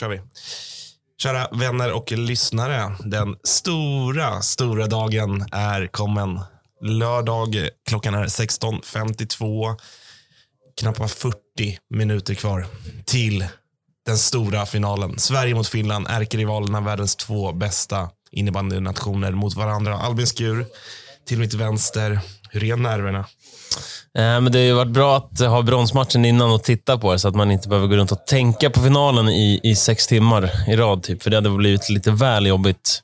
kör vi. Kära vänner och lyssnare. Den stora, stora dagen är kommen. Lördag, klockan är 16.52. Knappt 40 minuter kvar till den stora finalen. Sverige mot Finland, ärkerivalerna, världens två bästa innebandynationer mot varandra. Albin Skur till mitt vänster. Hur är nerverna? Eh, men det har ju varit bra att ha bronsmatchen innan och titta på det, så att man inte behöver gå runt och tänka på finalen i, i sex timmar i rad. Typ. För det hade blivit lite väl jobbigt.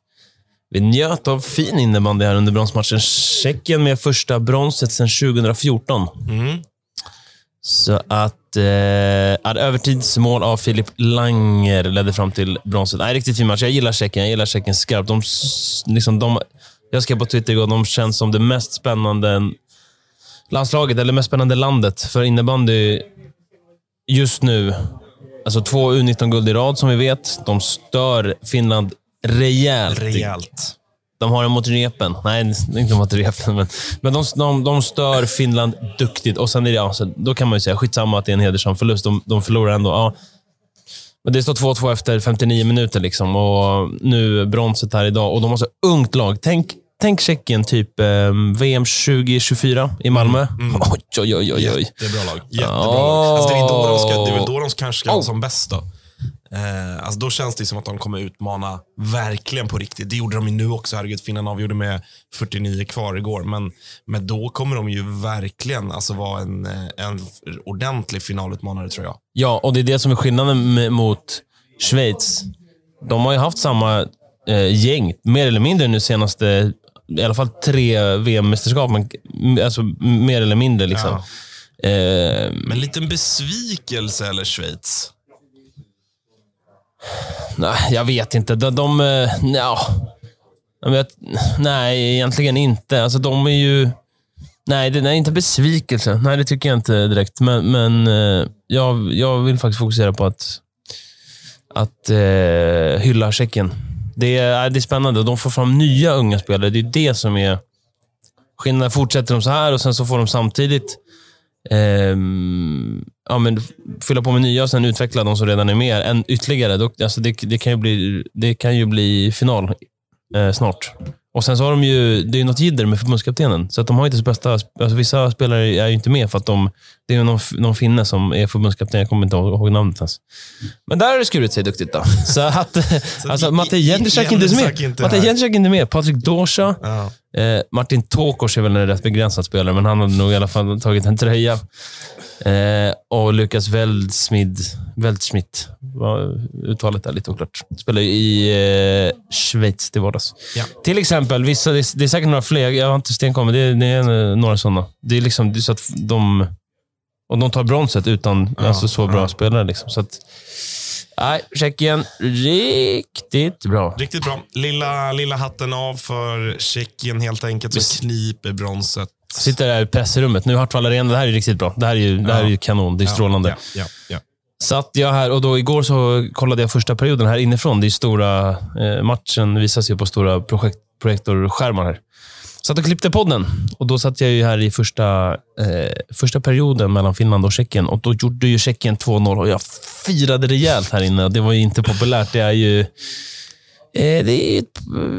Vi njöt av fin innebandy här under bronsmatchen. Tjeckien med första bronset sedan 2014. Mm. Så att eh, övertidsmål av Filip Langer ledde fram till bronset. Nej, riktigt fin match. Jag gillar Tjeckien. Jag gillar Tjeckien skarpt. De, liksom, de, jag skrev på Twitter igår, de känns som det mest spännande landslaget, eller mest spännande landet för innebandy just nu. Alltså två U19-guld i rad som vi vet. De stör Finland rejält. Rejält. De har en mot repen. Nej, inte mot repen, men, men de, de, de stör Finland duktigt. Och sen är det, ja, så då kan man ju säga, skitsamma att det är en hedersam förlust. De, de förlorar ändå. Ja. Men det står 2-2 efter 59 minuter liksom och nu bronset här idag. Och de har så ungt lag. Tänk tänk Tjeckien, typ eh, VM 2024 i Malmö. Mm. Mm. Oj, oj, oj, oj. Jättebra lag. Jättebra oh. lag. Alltså, det, är då de ska, det är väl då de kanske ska vara som bäst. Då. Eh, alltså då känns det som att de kommer utmana verkligen på riktigt. Det gjorde de ju nu också. Herregud, Finland avgjorde med 49 kvar igår. Men, men då kommer de ju verkligen alltså vara en, eh, en ordentlig finalutmanare tror jag. Ja, och det är det som är skillnaden mot Schweiz. De har ju haft samma eh, gäng, mer eller mindre nu senaste i alla fall tre VM-mästerskap, men alltså mer eller mindre. Liksom. Ja. Eh, men liten besvikelse eller Schweiz? Nej, jag vet inte. De, de eh, ja, vet, nej, egentligen inte. Alltså de är ju... Nej, det är inte besvikelse. Nej, det tycker jag inte direkt. Men, men eh, jag, jag vill faktiskt fokusera på att, att eh, hylla Tjeckien. Det är, äh, det är spännande och de får fram nya unga spelare. Det är det som är skillnaden. Fortsätter de så här och sen så får de samtidigt eh, ja, men fylla på med nya och sen utveckla de som redan är med en ytterligare. Alltså det, det, kan ju bli, det kan ju bli final eh, snart. Och sen så har de ju, det är ju något jidder med förbundskaptenen. Så att de har inte så bästa, alltså vissa spelare är ju inte med för att de, det är någon, någon finne som är förbundskapten. Jag kommer inte ihåg namnet ens. Men där har det skurit sig duktigt då. Så att, alltså, Matte Jędrzak inte med. Matte Jędrzak inte med. Patrik Dorsa. Ja. Eh, Martin Tokos är väl en rätt begränsad spelare, men han har nog i alla fall tagit en tröja. Eh, och Lukas Weldsmid, Weltschmidt, uttalet är lite oklart. Spelar i eh, Schweiz till vardags. Ja. Till exempel, vissa, det, är, det är säkert några fler, jag har inte stenkommit, det, det är några sådana. Det är liksom det är så att de, och de tar bronset utan ja, alltså, så bra ja. spelare. Liksom. Så att, Nej, Tjeckien, riktigt bra. Riktigt bra. Lilla, lilla hatten av för Tjeckien helt enkelt, som kniper bronset. Sitter där i pressrummet. Nu Hartwall Arena, det här är riktigt bra. Det här är ju, det här är ju kanon. Det är strålande. Satt jag här och då igår så kollade jag första perioden här inifrån. Det är stora, eh, matchen visas ju på stora projekt, projektorskärmar här. Satt och klippte podden och då satt jag ju här i första, eh, första perioden mellan Finland och Tjeckien och då gjorde ju Tjeckien 2-0 och jag firade rejält här inne. Det var ju inte populärt. Det är ju det är,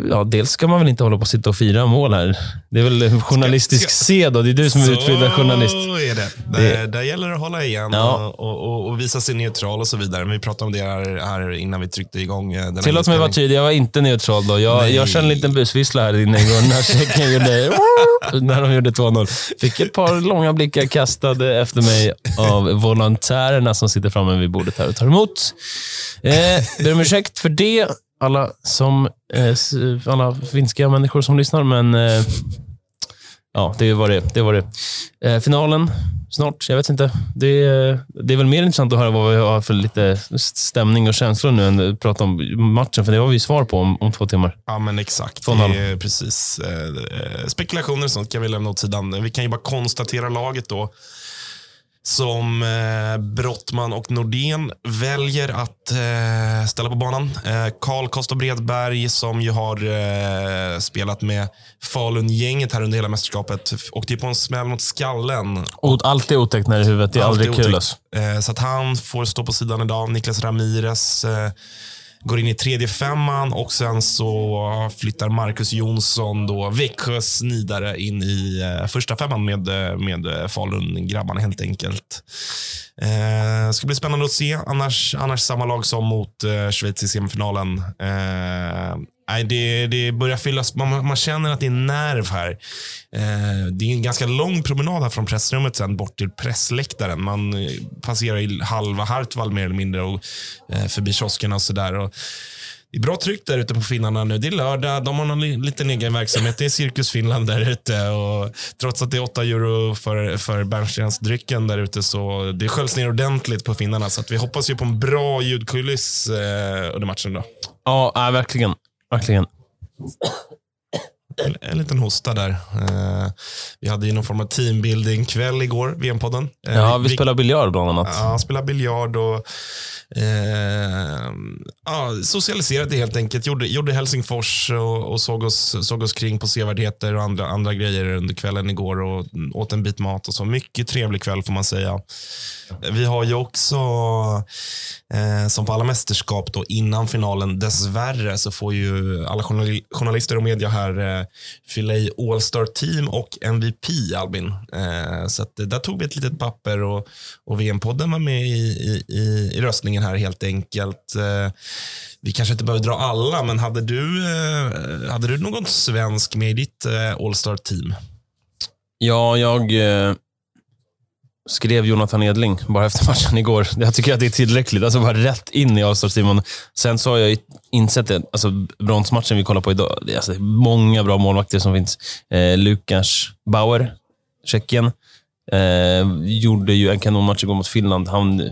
ja, dels ska man väl inte hålla på och sitta och fira mål här. Det är väl journalistisk sed det är du som är utbildad journalist. Så är det. Där, det. där gäller det att hålla igen ja. och, och, och, visa sig neutral och så vidare. Men vi pratade om det här, här innan vi tryckte igång eh, den Tillåt mig vara tydlig, jag var inte neutral då. Jag, jag kände en liten busvissla här inne igår när Tjeckien gjorde, när de gjorde 2-0. Fick ett par långa blickar kastade efter mig av volontärerna som sitter framme vid bordet här och tar emot. Eh, ber om ursäkt för det alla, som, eh, alla finska människor som lyssnar, men eh, ja, det var det. det, var det. Eh, finalen snart, jag vet inte. Det, det är väl mer intressant att höra vad vi har för lite stämning och känslor nu än att prata om matchen, för det har vi svar på om, om två timmar. Ja, men exakt. Är precis. Eh, spekulationer och sånt kan vi lämna åt sidan. Vi kan ju bara konstatera laget då. Som eh, Brottman och Nordén väljer att eh, ställa på banan. Eh, Karl Kosta Bredberg som ju har spelat med Falun-gänget här under hela mästerskapet åkte ju på en smäll mot skallen. Alltid otäckt när det är huvudet. Det är aldrig Alltid kul. Alltså. Så att han får stå på sidan idag. Niklas Ramirez går in i tredje femman och sen så flyttar Marcus Jonsson, då Växjös nidare, in i eh, första femman med, eh, med eh, Falun-grabbarna helt enkelt. Eh, ska bli spännande att se. Annars, annars samma lag som mot eh, Schweiz i semifinalen. Eh, nej, det, det börjar fyllas. Man, man känner att det är nerv här. Eh, det är en ganska lång promenad här från pressrummet sen bort till pressläktaren. Man eh, passerar i halva Hartwall mer eller mindre och eh, förbi kioskerna och sådär. Det är bra tryck där ute på finnarna nu. Det är lördag, de har någon li- liten egen verksamhet. Det är Cirkus Finland där ute. Och trots att det är 8 euro för, för bärnstensdrycken där ute så det sköljs ner ordentligt på finnarna. Så att vi hoppas ju på en bra ljudkuliss eh, under matchen. Då. Ja, äh, verkligen. Verkligen. En, en liten hosta där. Eh, vi hade ju någon form av teambuilding-kväll igår, VM-podden. Eh, Ja, vi spelar biljard bland annat. Ja, spelade biljard och eh, ja, socialiserade helt enkelt. Gjorde, gjorde Helsingfors och, och såg, oss, såg oss kring på sevärdheter och andra, andra grejer under kvällen igår och åt en bit mat och så. Mycket trevlig kväll får man säga. Vi har ju också, eh, som på alla mästerskap då, innan finalen, dessvärre så får ju alla journali- journalister och media här fylla i All-Star Team och MVP, Albin. Eh, så att, eh, där tog vi ett litet papper och, och VM-podden var med i, i, i, i röstningen här helt enkelt. Eh, vi kanske inte behöver dra alla, men hade du, hade du någon svensk med i ditt All-Star Team? Ja, jag skrev Jonathan Edling bara efter matchen igår. Jag tycker att det är tillräckligt. Alltså bara rätt in i Allstar-teamen. Sen så har jag insett det. Alltså bronsmatchen vi kollar på idag. Det är alltså många bra målvakter som finns. Eh, Lukas Bauer, Tjeckien, eh, gjorde ju en kanonmatch igår mot Finland. Han,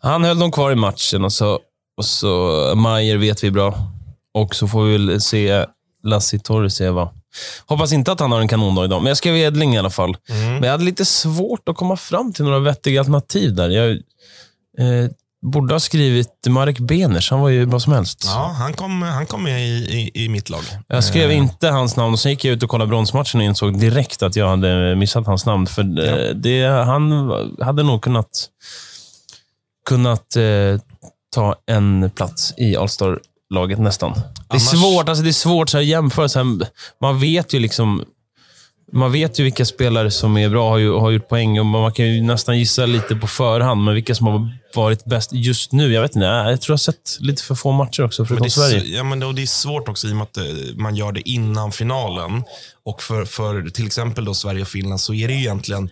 han höll dem kvar i matchen och så, och så Mayer vet vi bra. Och så får vi väl se Lassi Torreseva. Hoppas inte att han har en kanondag idag, men jag skrev Edling i alla fall. Men jag hade lite svårt att komma fram till några vettiga alternativ där. Jag eh, borde ha skrivit Marek Beners. Han var ju bra som helst. Ja, han kom, han kom med i, i, i mitt lag. Jag skrev Eh, inte hans namn och sen gick jag ut och kollade bronsmatchen och insåg direkt att jag hade missat hans namn. För eh, det, han hade nog kunnat, kunnat eh, ta en plats i All-Star-laget nästan. Det är svårt, alltså det är svårt så här, att jämföra. Så här, man vet ju liksom man vet ju vilka spelare som är bra och har, ju, har gjort poäng och man kan ju nästan gissa lite på förhand, men vilka som har varit bäst just nu, jag vet inte. Jag tror jag har sett lite för få matcher också, Men förutom är, Sverige. ja, men det, det är svårt också i och med att eh, man gör det innan finalen. Och för, för till exempel då Sverige och Finland så är det ju egentligen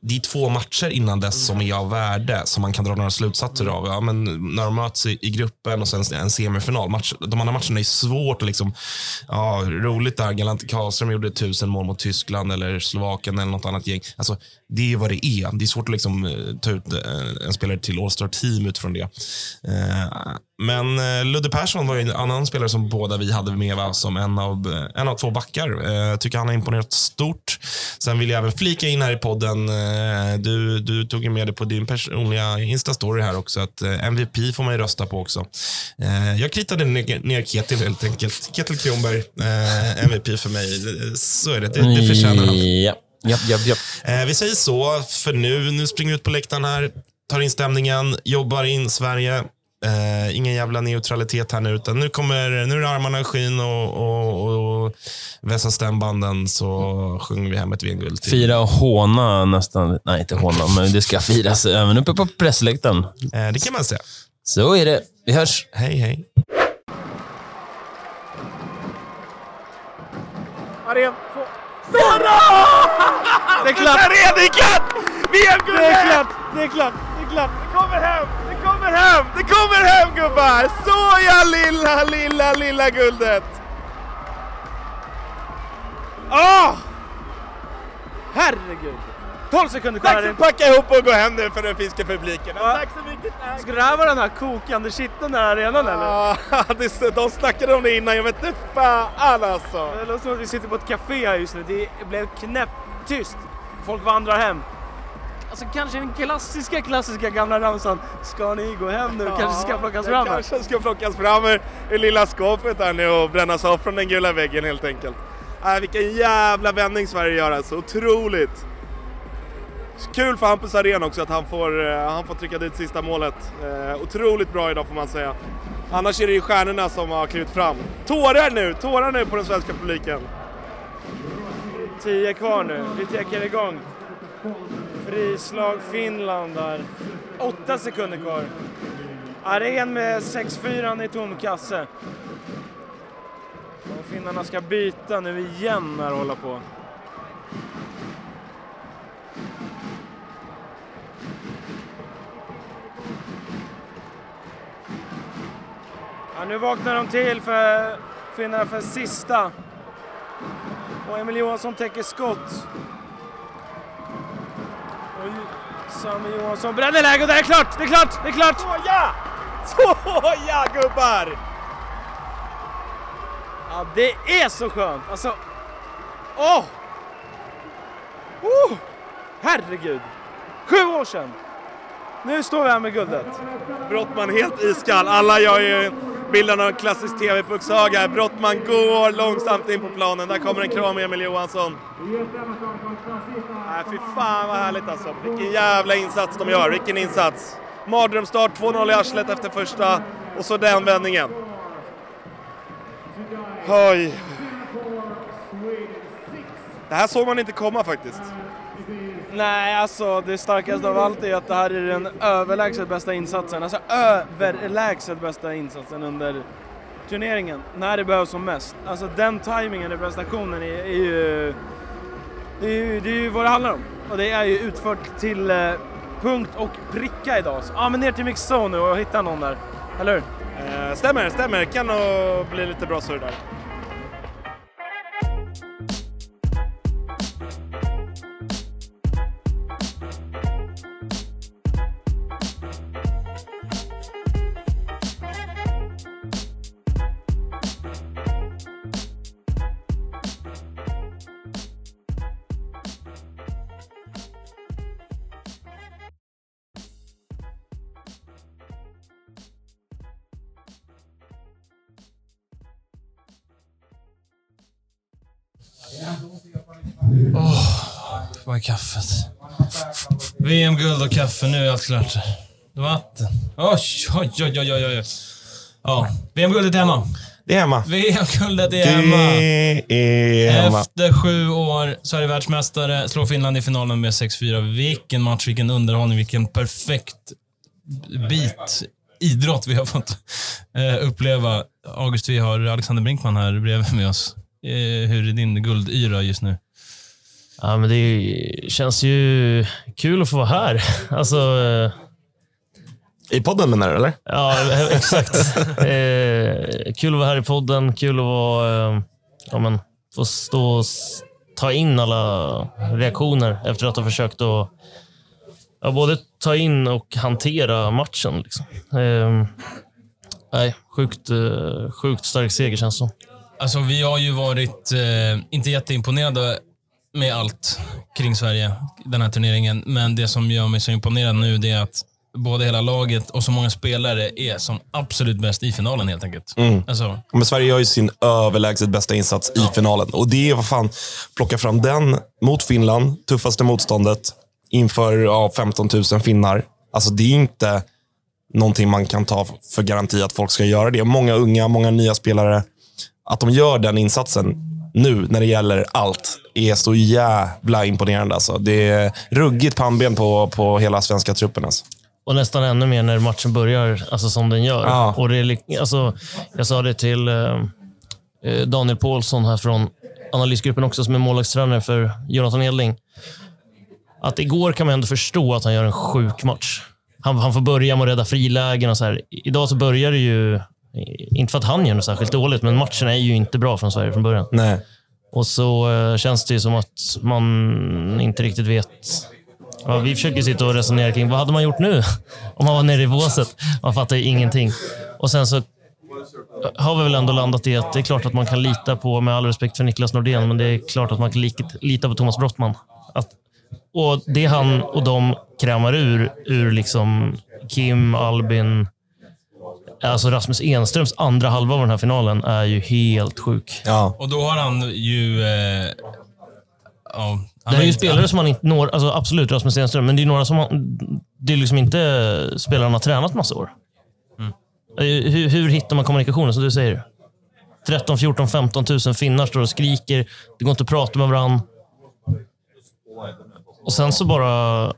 det är två matcher innan dess som är av värde, som man kan dra några slutsatser av. Ja, men när de möts i, i gruppen och sen en semifinal. Match, de andra matcherna är svårt att liksom, ja, roligt där. Galant Karlström gjorde tusen mål mot Tyskland eller Slovakien eller något annat gäng. Alltså, det är vad det är. Det är svårt att liksom, eh, ta ut eh, en spelare till All-Star Team utifrån det. Eh, men eh, Ludde Persson var en annan spelare som båda vi hade med va, som en av, eh, en av två backar. Eh, Jag tycker han har imponerat stort. Sen vill jag även flika in här i podden. eh, Du, du tog ju med det på din personliga Insta-story här också. Att eh, MVP får man ju rösta på också. Eh, Jag kritade ner, ner Ketil helt enkelt. Ketil Kronberg, eh, MVP för mig. Så är det. Det, det förtjänar han. Ja, japp, japp, japp. Eh, vi säger så för nu. Nu springer vi ut på läktaren här, tar in stämningen, jobbar in Sverige. Eh, ingen jävla neutralitet här nu, utan nu, kommer, nu är det armarna i skyn och, och, och vässa stämbanden så sjunger vi hem ett VM-guld. Fira och håna nästan. Nej, inte håna, men det ska firas även uppe på pressläktaren. Eh, det kan man säga. Så är det. Vi hörs. Hej, hej. Aren, två... Sara! Det är klart! Det är klart! VM-guld! Det är klart! Det är klart! Det är klart! Det kommer hem! Det kommer hem! Det kommer hem gubbar! Så ja lilla, lilla, lilla guldet! Åh! Herregud! 12 sekunder kvar. Dags att packa ihop och gå hem nu för den finska publiken. Ja. Tack så mycket. tack. Ska det här vara den här kokande skiten där arenan eller? Ja, det- de snackade om det innan, jag vet inte fan alltså. Det låter som att vi sitter på ett café här just nu. Det blev knäpptyst. Folk vandrar hem. Alltså kanske den klassiska, klassiska gamla ramsan. Ska ni gå hem nu? kanske ska plockas fram. här. kanske ska plockas fram ur ur lilla skåpet här nu och brännas av från den gula väggen helt enkelt. Äh, vilken jävla vändning Sverige gör alltså, otroligt! Kul för Hampus Arén också att han får, eh, han får trycka dit sista målet. Eh, otroligt bra idag får man säga. Annars är det ju stjärnorna som har klivit fram. Tårar nu, tårar nu på den svenska publiken. 10 kvar nu. Vi täcker igång. Frislag Finland där. Åtta sekunder kvar. Aren med 6-4 i tom kasse. Och finnarna ska byta nu igen när hålla på. Ja, nu vaknar de till för finnarna för sista. Och Emil Johansson täcker skott. Sami Johansson bränner läge och det är klart! Det är klart! Det är klart! Såja! Såja gubbar! Ja, det är så skönt! Alltså... Åh! Oh! Herregud! Sju år sedan! Nu står vi här med guldet. Brottman helt iskall. Alla gör ju bilden av en klassisk TV-pucksaga. Brottman går långsamt in på planen. Där kommer en kram med Emil Johansson. Äh, fy fan vad härligt alltså. Vilken jävla insats de gör. Vilken insats. Mardrömsstart, 2-0 i arslet efter första och så den vändningen. Oj. Det här såg man inte komma faktiskt. Nej, alltså det starkaste av allt är att det här är den överlägset bästa insatsen. Alltså överlägset bästa insatsen under turneringen. När det behövs som mest. Alltså den tajmingen i prestationen är, är ju... Det är ju, det är ju vad det handlar om. Och det är ju utfört till eh, punkt och pricka idag. Ja, ja men ner till mixzone nu och hitta någon där. Eller hur? Eh, stämmer, stämmer. Kan nog bli lite bra surr där. VM-guld och kaffe, nu är allt klart. Vatten. Oj, oj, oj, oj, oj. Ja, VM-guldet är hemma. Det är hemma. VM-guldet är hemma. Det är hemma. Efter sju år det världsmästare. Slår Finland i finalen med 6-4. Vilken match, vilken underhållning, vilken perfekt bit idrott vi har fått eh, uppleva. August, vi har Alexander Brinkman här bredvid med oss. Eh, hur är din guldyra just nu? Ja, men det känns ju kul att få vara här. Alltså, eh, I podden menar du, eller? ja, exakt. eh, kul att vara här i podden. Kul att vara, eh, ja, men, få stå och ta in alla reaktioner efter att ha försökt att ja, både ta in och hantera matchen. Liksom. Eh, nej, sjukt, eh, sjukt stark seger känns det som. Alltså, vi har ju varit eh, inte jätteimponerade med allt kring Sverige, den här turneringen. Men det som gör mig så imponerad nu, det är att både hela laget och så många spelare är som absolut bäst i finalen helt enkelt. Alltså, Men Sverige gör ju sin överlägset bästa insats i finalen. Och det är vad fan, plocka fram den mot Finland, tuffaste motståndet, inför ja, 15 000 finnar. Alltså det är inte någonting man kan ta för garanti att folk ska göra det. Många unga, många nya spelare. Att de gör den insatsen nu när det gäller allt är så jävla imponerande. Alltså. Det är ruggigt pannben på, på hela svenska truppen. Alltså. Och nästan ännu mer när matchen börjar alltså som den gör. Ja. Och det är, alltså, jag sa det till eh, eh, Daniel Paulsson här från analysgruppen också, som är målvaktstränare för Jonathan Edling. Att igår kan man ändå förstå att han gör en sjuk match. Han, han får börja med att rädda frilägen och så här. Idag så börjar det ju, inte för att han gör något särskilt dåligt, men matchen är ju inte bra från Sverige från början. Nej. Och så eh, känns det ju som att man inte riktigt vet. Ja, vi försöker sitta och resonera kring vad hade man gjort nu om man var nere i båset. Man fattar ju ingenting. Och sen så har vi väl ändå landat i att det är klart att man kan lita på, med all respekt för Niklas Nordén, men det är klart att man kan lita på Thomas Brottman. Att Och det han och de krämar ur, ur liksom Kim, Albin, alltså Rasmus Enströms andra halva av den här finalen är ju helt sjuk. Ja. Och då har han ju... Eh, ja, det är ju spelare som han inte når, alltså absolut Rasmus Enström, men det är några som han, det är liksom inte spelare han har tränat massa år. Mm. Eh, hur, hur hittar man kommunikationen, som du säger? 13, 14, 15 000 finnar står och skriker. Det går inte att prata med varandra. Och sen så bara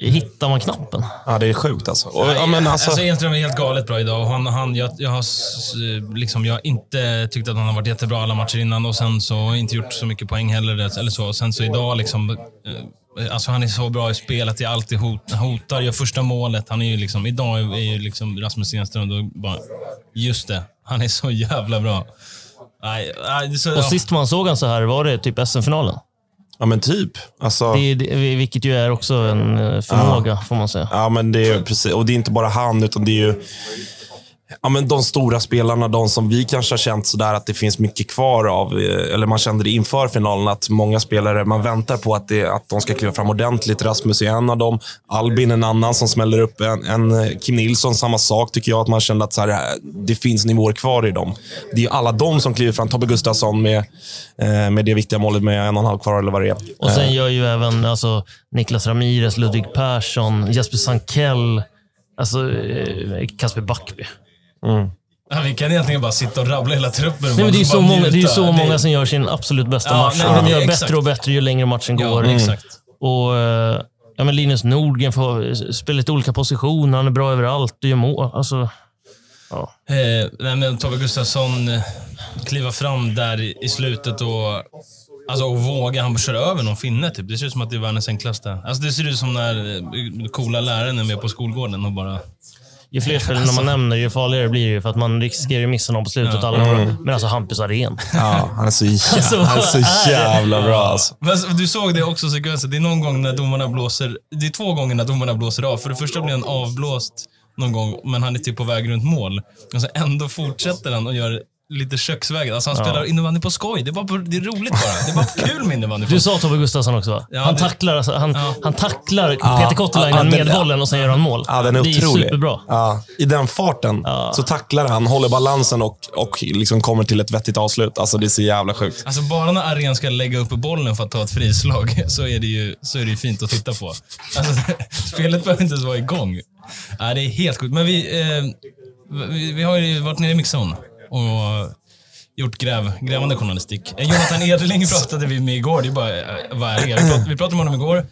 hittar man knappen. Ja, det är sjukt alltså. Och, ja, men alltså... alltså Enström är helt galet bra idag. Han, han, jag, jag, har, liksom, jag har inte tyckt att han har varit jättebra alla matcher innan och sen så inte gjort så mycket poäng heller. Eller så. Sen så idag, liksom, eh, alltså han är så bra i spelet. Det alltid hot, hotar, gör första målet. Han är ju liksom, idag är ju liksom Rasmus Enström, då bara, just det, han är så jävla bra. Nej, nej, så, och sist man såg han så här var det typ SM-finalen. Ja, men typ. Alltså... Det, det, vilket ju är också en eh, förmåga, ja. får man säga. Ja, men det är precis. Och det är inte bara han, utan det är ju ja, men de stora spelarna, de som vi kanske har känt sådär att det finns mycket kvar av, eh, eller man kände det inför finalen, att många spelare, man väntar på att, det, att de ska kliva fram ordentligt. Rasmus är en av dem. Albin en annan som smäller upp. En, en eh, Kim Nilsson, samma sak tycker jag. Att man kände att så här, det finns nivåer kvar i dem. Det är alla de som kliver fram. Tobbe Gustafsson med, eh, med det viktiga målet med en och en halv kvar, eller vad det är. Och sen gör ju även alltså, Niklas Ramirez, Ludvig Persson, Jesper Sankell, alltså Kasper Backby. Mm. Ja, vi kan egentligen bara sitta och rabbla hela truppen. Nej, men det är så, många, det är så många som gör sin absolut bästa ja, match. Nej, den gör exakt. bättre och bättre ju längre matchen går. Ja, exakt. Och, eh, ja, men Linus Nordgren får spela lite olika positioner. Han är bra överallt och gör mål. Alltså, ja. eh, nej, men Tobbe Gustafsson eh, kliva fram där i slutet och Alltså och våga, han kör över någon finne typ. Det ser ut som att det är världens enklaste. Alltså det ser ut som när eh, coola läraren är med på skolgården och bara ju fler ställen alltså. man nämner, ju farligare blir det ju. För att man riskerar ju missa någon på slutet. Ja. Alla mm. Men alltså Hampus Arén. Ja, han är så jävla, han är så jävla bra alltså. Men du såg det också sekvensen. Det är någon gång när domarna blåser... Det är två gånger när domarna blåser av. För det första blir han avblåst någon gång, men han är typ på väg runt mål. Och så ändå fortsätter han och gör lite köksvägen. Alltså han ja. spelar innebandy på skoj. Det är, bara på, det är roligt bara. Det är bara kul med innebandy. Du sa Tobbe Gustafsson också va? Ja, han, det... tacklar, alltså, han, ja. han tacklar Peter Kottolainen med bollen och sen gör han mål. Ja, den är det otrolig. är superbra. Ja, I den farten så tacklar han, håller balansen och, och liksom kommer till ett vettigt avslut. Alltså det är så jävla sjukt. Alltså bara när Arén ska lägga upp bollen för att ta ett frislag så är det ju, så är det fint att titta på. Alltså, spelet behöver inte ens vara igång. Ja, det är helt sjukt. Men vi, eh, vi, vi har ju varit nere i mixzone och gjort gräv, grävande journalistik. Eh, Jonathan Edling pratade vi med igår. Det är bara, eh, vad är det? Vi pratade, med honom igår.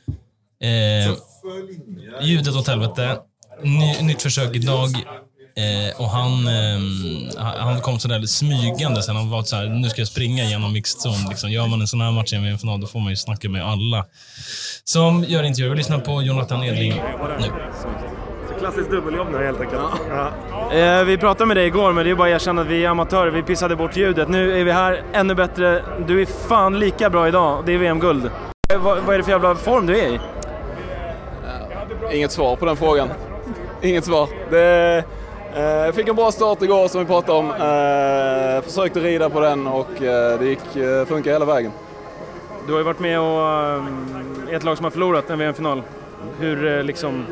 Eh, ljudet åt helvete. Ny, nytt försök idag. Eh, och han, eh, han kom sådär smygande sen. Han var så här, nu ska jag springa genom mixed zone. Liksom. Gör man en sån här match i en VM-final, då får man ju snacka med alla som gör intervjuer. Vi lyssnar på Jonathan Edling nu. Klassiskt dubbeljobb nu helt enkelt. Ja. Ja. Eh, vi pratade med dig igår, men det är bara att erkänna att vi är amatörer. Vi pissade bort ljudet. Nu är vi här ännu bättre. Du är fan lika bra idag. Det är VM-guld. Eh, vad, vad, är det för jävla form du är i? Uh, inget svar på den frågan. Inget svar. Det, jag fick en bra start igår som vi pratade om. Uh, försökte rida på den och det gick, uh, funkar hela vägen. Du har ju varit med och, i ett lag som har förlorat en VM-final. Hur liksom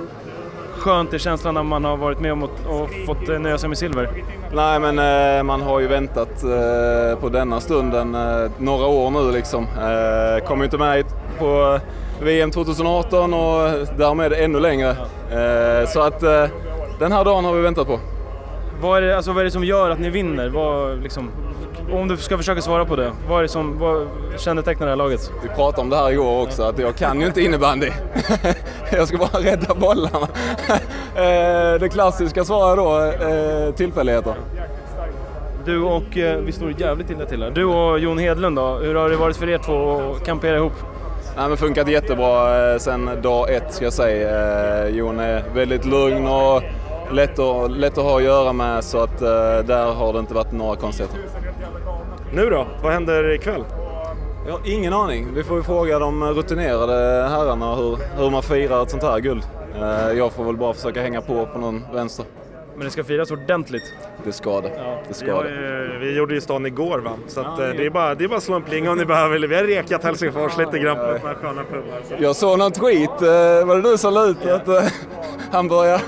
skönt är känslan när man har varit med om och, och fått eh, nöja sig med silver? Nej, men eh, man har ju väntat eh, på denna stunden några år nu liksom. Kom ju inte med på VM 2018 och därmed ännu längre. Så att den här dagen har vi väntat på. Vad är, det, alltså, vad är det som gör att ni vinner? Vad, liksom, om du ska försöka svara på det, vad är det som vad kännetecknar det här laget? Vi pratade om det här igår också, att jag kan ju inte innebandy. jag ska bara rädda bollarna. Eh, det klassiska svaret då, eh, tillfälligheter. Du och, eh, vi står jävligt illa till här. Du och Jon Hedlund då, hur har det varit för er två att kampera ihop? Nej, men funkat jättebra sen dag ett ska jag säga. Jon är väldigt lugn och lätt att, lätt att ha att göra med så att där har det inte varit några konstigheter. Nu då? Vad händer ikväll? Jag har ingen aning. Vi får fråga de rutinerade herrarna hur, hur man firar ett sånt här guld. Eh, jag får väl bara försöka hänga på på någon vänster. Men det ska firas ordentligt. Det ska det. Det Vi, ska har det. ju, vi gjorde ju stan igår va, så att, eh, det, är bara, det är bara att slå en pling om ni behöver. Vi har rekat Helsingfors lite grann på ett par sköna pubbar. så- Jag såg någon tweet, eh, var det du som la ut att eh, han börjar...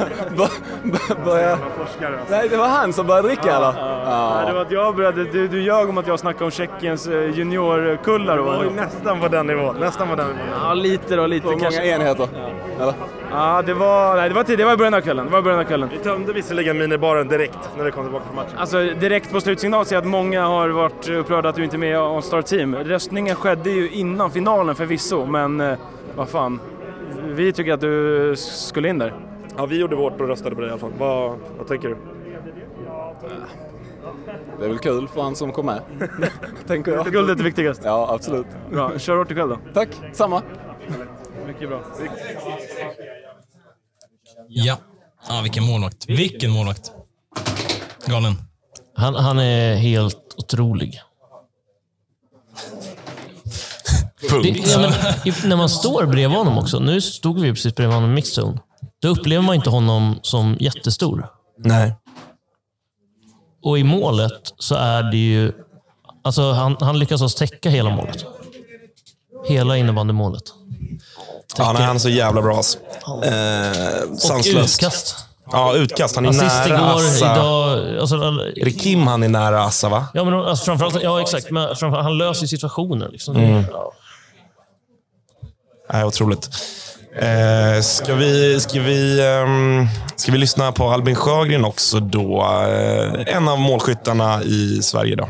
Bör, bör, börjar Forskare. alltså. nej, det var han som började dricka eller? Nej, det var att jag började, du, du ljög om att jag snackade om Tjeckiens eh, juniorkullar. Det var nästan på den nivån. Nästan på den nivån. ja, lite då, lite Hur många kanske. enheter? Eller? Ja, det var, nej, det var tid, det var i början av kvällen. Det var i början av kvällen. Vi tömde visserligen minibaren direkt när vi kom tillbaka från matchen. Alltså direkt på slutsignal ser jag att många har varit upprörda att du inte är med on Star Team. Röstningen skedde ju innan finalen förvisso, men eh, vad fan. Vi tycker att du skulle in där. Ja, vi gjorde vårt och röstade på det i alla fall. Vad, vad tänker du? Det är väl kul för han som kom med. Tänker jag. Guldet är viktigast. Ja, absolut. Bra, kör hårt ikväll då. Tack, samma. Mycket bra. Ja. ja, vilken målvakt. Vilken målvakt. Galen. Han, han är helt otrolig. Det, ja, men, i, när man står bredvid honom också. Nu stod vi precis bredvid honom i mixed zone. Då upplever man inte honom som jättestor. Nej. Och i målet så är det ju... Alltså han, han lyckas alltså täcka hela målet. Hela innebandymålet. Ja, nej, han är så jävla bra. alltså. Eh, Och sanslöst. utkast. Ja, utkast. Han är Assist nära igår, Assa. idag... Alltså, Är det Kim han är nära Assa, va? ja, men alltså, framförallt, ja, exakt. Men framförallt, han löser situationer. Liksom. Mm. Ja. Nej, otroligt. Eh, ska, vi, ska, vi, ehm, ska vi lyssna på Albin Sjögren också då? Eh, en av målskyttarna i Sverige då.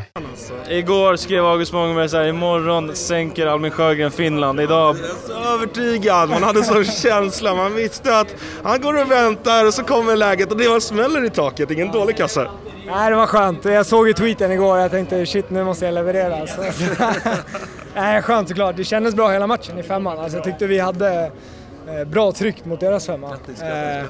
Igår skrev August Mångberg så här, imorgon sänker Albin Sjögren Finland. Idag Så övertygad, man hade sån känsla. Man visste att han går och väntar och så kommer läget och det var smäller i taket. Ingen dålig kassa. Nej, det var skönt. Jag såg ju tweeten igår och jag tänkte shit, nu måste jag leverera. Så, Nej, skönt såklart. Det kändes bra hela matchen i femman. Alltså, jag tyckte vi hade eh, bra tryck mot deras femma. Eh,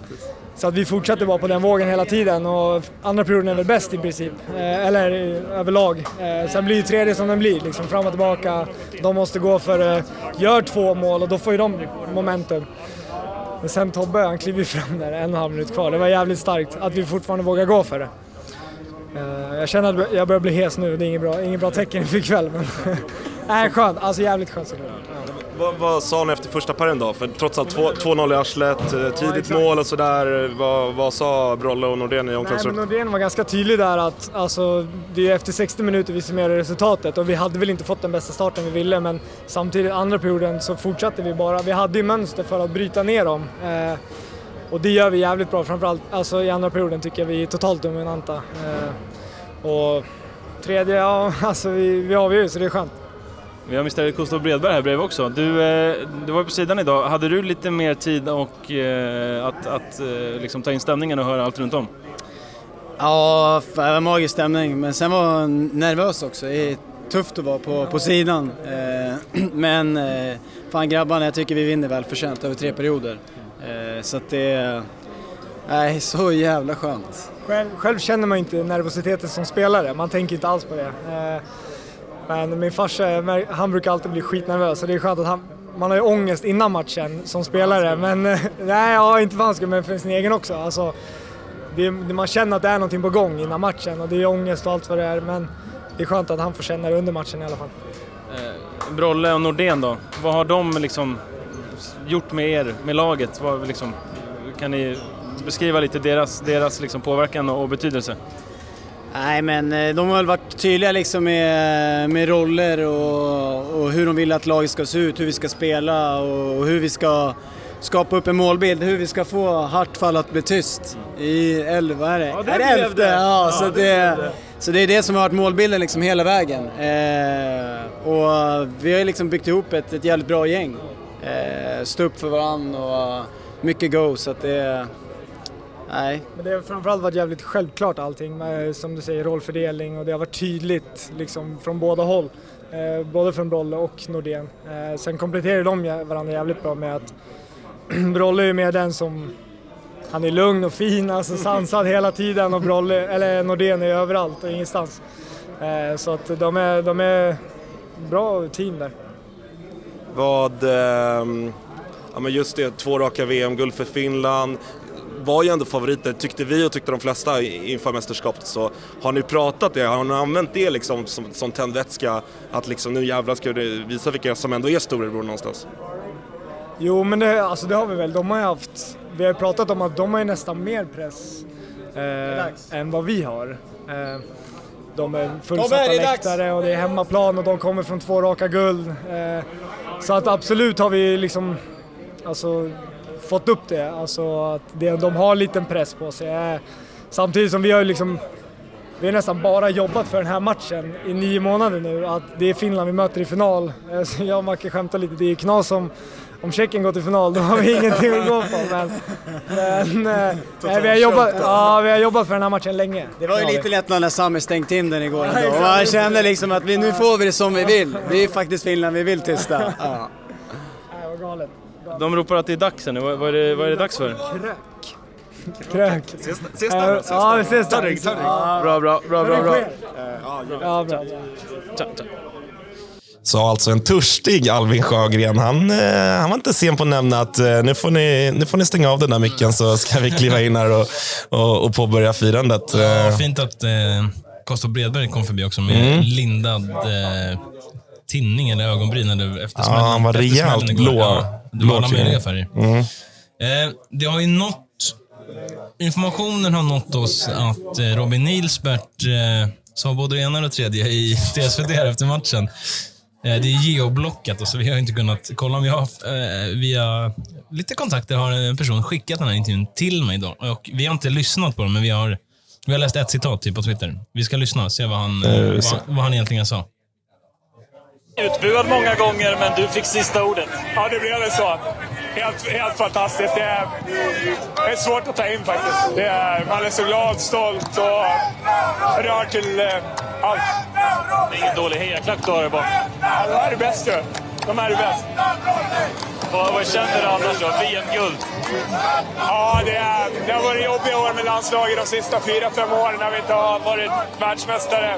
så att vi fortsatte bara på den vågen hela tiden och andra perioden är väl bäst i princip. Eh, eller eh, överlag. Eh, sen blir ju tredje som den blir, liksom fram och tillbaka. De måste gå för, eh, gör två mål och då får ju de momentum. Men sen Tobbe, han kliver fram där, en och en halv minut kvar. Det var jävligt starkt att vi fortfarande vågar gå för det. Eh, Jag känner att jag börjar bli hes nu, det är inget bra, inget bra tecken för ikväll. Men nej, skönt. Alltså jävligt skönt såklart. Ja. Vad, vad sa ni efter första paren då? För trots allt två- 2-0 i arslet, eh, tidigt exakt. mål och sådär. Vad, vad sa Brolle och Nordén i omklädningsrummet? Nordén var ganska tydlig där att alltså, det är efter 60 minuter vi summerar resultatet och vi hade väl inte fått den bästa starten vi ville men samtidigt andra perioden så fortsatte vi bara. Vi hade ju mönster för att bryta ner dem eh, och det gör vi jävligt bra. Framförallt alltså, i andra perioden tycker jag vi är totalt dominanta. Eh, och tredje, ja alltså vi, vi avgör ju så det är skönt. Vi har Mr Gustav Bredberg här bredvid också. Du, eh, du var på sidan idag. Hade du lite mer tid och, eh, att, att eh, liksom ta in stämningen och höra allt runt om? Ja, det var magisk stämning, men sen var jag nervös också. Det är tufft att vara på, på sidan. Men fan grabbarna, jag tycker vi vinner väl förtjänt över tre perioder. Så att det är nej, så jävla skönt. Själv, själv känner man inte nervositeten som spelare, man tänker inte alls på det. Men min farsa, han brukar alltid bli skitnervös och det är skönt att han, man har ju ångest innan matchen som spelare. Men nej, ja, inte för hans skull, men för sin egen också. Alltså, det, man känner att det är någonting på gång innan matchen och det är ångest och allt vad det är. Men det är skönt att han får känna det under matchen i alla fall. Eh, Brolle och Nordén då? Vad har de liksom gjort med er, med laget? Vad, liksom, kan ni beskriva lite deras, deras liksom påverkan och betydelse? Nej men eh, de har väl varit tydliga liksom med, med roller och, och hur de vill att laget ska se ut, hur vi ska spela och hur vi ska skapa upp en målbild, hur vi ska få Hartfall att bli tyst i elva, är det? Ja, det är det elfte? Ja, Ja, så, det det, så det är det som har varit målbilden liksom hela vägen. Eh, och vi har liksom byggt ihop ett, ett jävligt bra gäng. Eh, stå upp för varandra och mycket go så att det... Nej, Men det har framförallt varit jävligt självklart allting med, som du säger, rollfördelning och det har varit tydligt liksom från båda håll. Eh, både från Brolle och Nordén. Eh, sen kompletterar de varandra jävligt bra med att Brolle är mer den som han är lugn och fin, alltså sansad hela tiden och Brolle, eller Nordén är överallt och ingenstans. Eh, så att de är, de är bra team där. Vad, ehm, ja men just det, två raka VM-guld för Finland. Var ju ändå favoriter, tyckte vi och tyckte de flesta i- inför mästerskapet. Så har ni pratat det, har ni använt det liksom som, som tändvätska? Att liksom nu jävlar ska det visa vilka som ändå är storebror någonstans? Jo, men det, alltså det har vi väl. De har ju haft, vi har pratat om att de har ju nästan mer press eh, än vad vi har. Eh, de är fullsatta läktare och det är hemmaplan och de kommer från två raka guld. Eh, så att absolut har vi liksom alltså, fått upp det. Alltså att det, de har liten press på sig. Eh, samtidigt som vi har liksom vi har nästan bara jobbat för den här matchen i nio månader nu. Att det är Finland vi möter i final. Eh, Så jag och Macke skämtar lite, det är knas om, om Tjeckien går till final, då har vi ingenting att gå på. Men, men eh, nej, vi, har jobbat, ja, vi har jobbat för den här matchen länge. Det var ju lite lättnad när Sami stängt in den igår ändå. Och man kände liksom att vi, nu får vi det som vi vill. Det är faktiskt Finland vi vill tysta. Ja. Nej, vad galet. De ropar att det är dags nu. Vad är det, vad är det dags för? Krök. Krök. Ses, där då, Ja, vi ses där. Bra, bra, bra, bra. bra. Ja, bra. Sa alltså en törstig Alvin Sjögren. Han, eh, han var inte sen på att nämna att eh, nu, får ni, nu får ni stänga av den där micken så ska vi kliva in här och, och, och påbörja firandet. Ja, Eh, fint att eh, Kosta Bredberg kom förbi också med Mm. lindad eh, tinning eller ögonbryn eller efter Ja, han var rejält blå. Ja, det var alla möjliga färger. Mm. Eh, det har ju nått... Informationen har nått oss att eh, Robin Nilsbert eh, sa både det ena och det tredje i TSVD efter matchen. Eh, det är geoblockat och så vi har inte kunnat kolla. om Vi har eh, via lite kontakter har en person skickat den här intervjun till mig. Då. Och vi har inte lyssnat på den, men vi har, vi har läst ett citat typ, på Twitter. Vi ska lyssna och se vad han, eh, Eh, vad, vad han egentligen sa. Utbuad många gånger, men du fick sista ordet. Ja, det blev väl så. Helt, helt fantastiskt. Det är, det är svårt att ta in faktiskt. Det är, man är så glad, stolt och rörd till eh, allt. Det är ingen dålig hejaklack du har där bak. Ja, de här är bäst ju. De här är bäst. Vad, vad känner du annars då? VM-guld? Ja, det, är, det har varit jobbiga år med landslaget de sista fyra, fem åren när vi inte har varit världsmästare.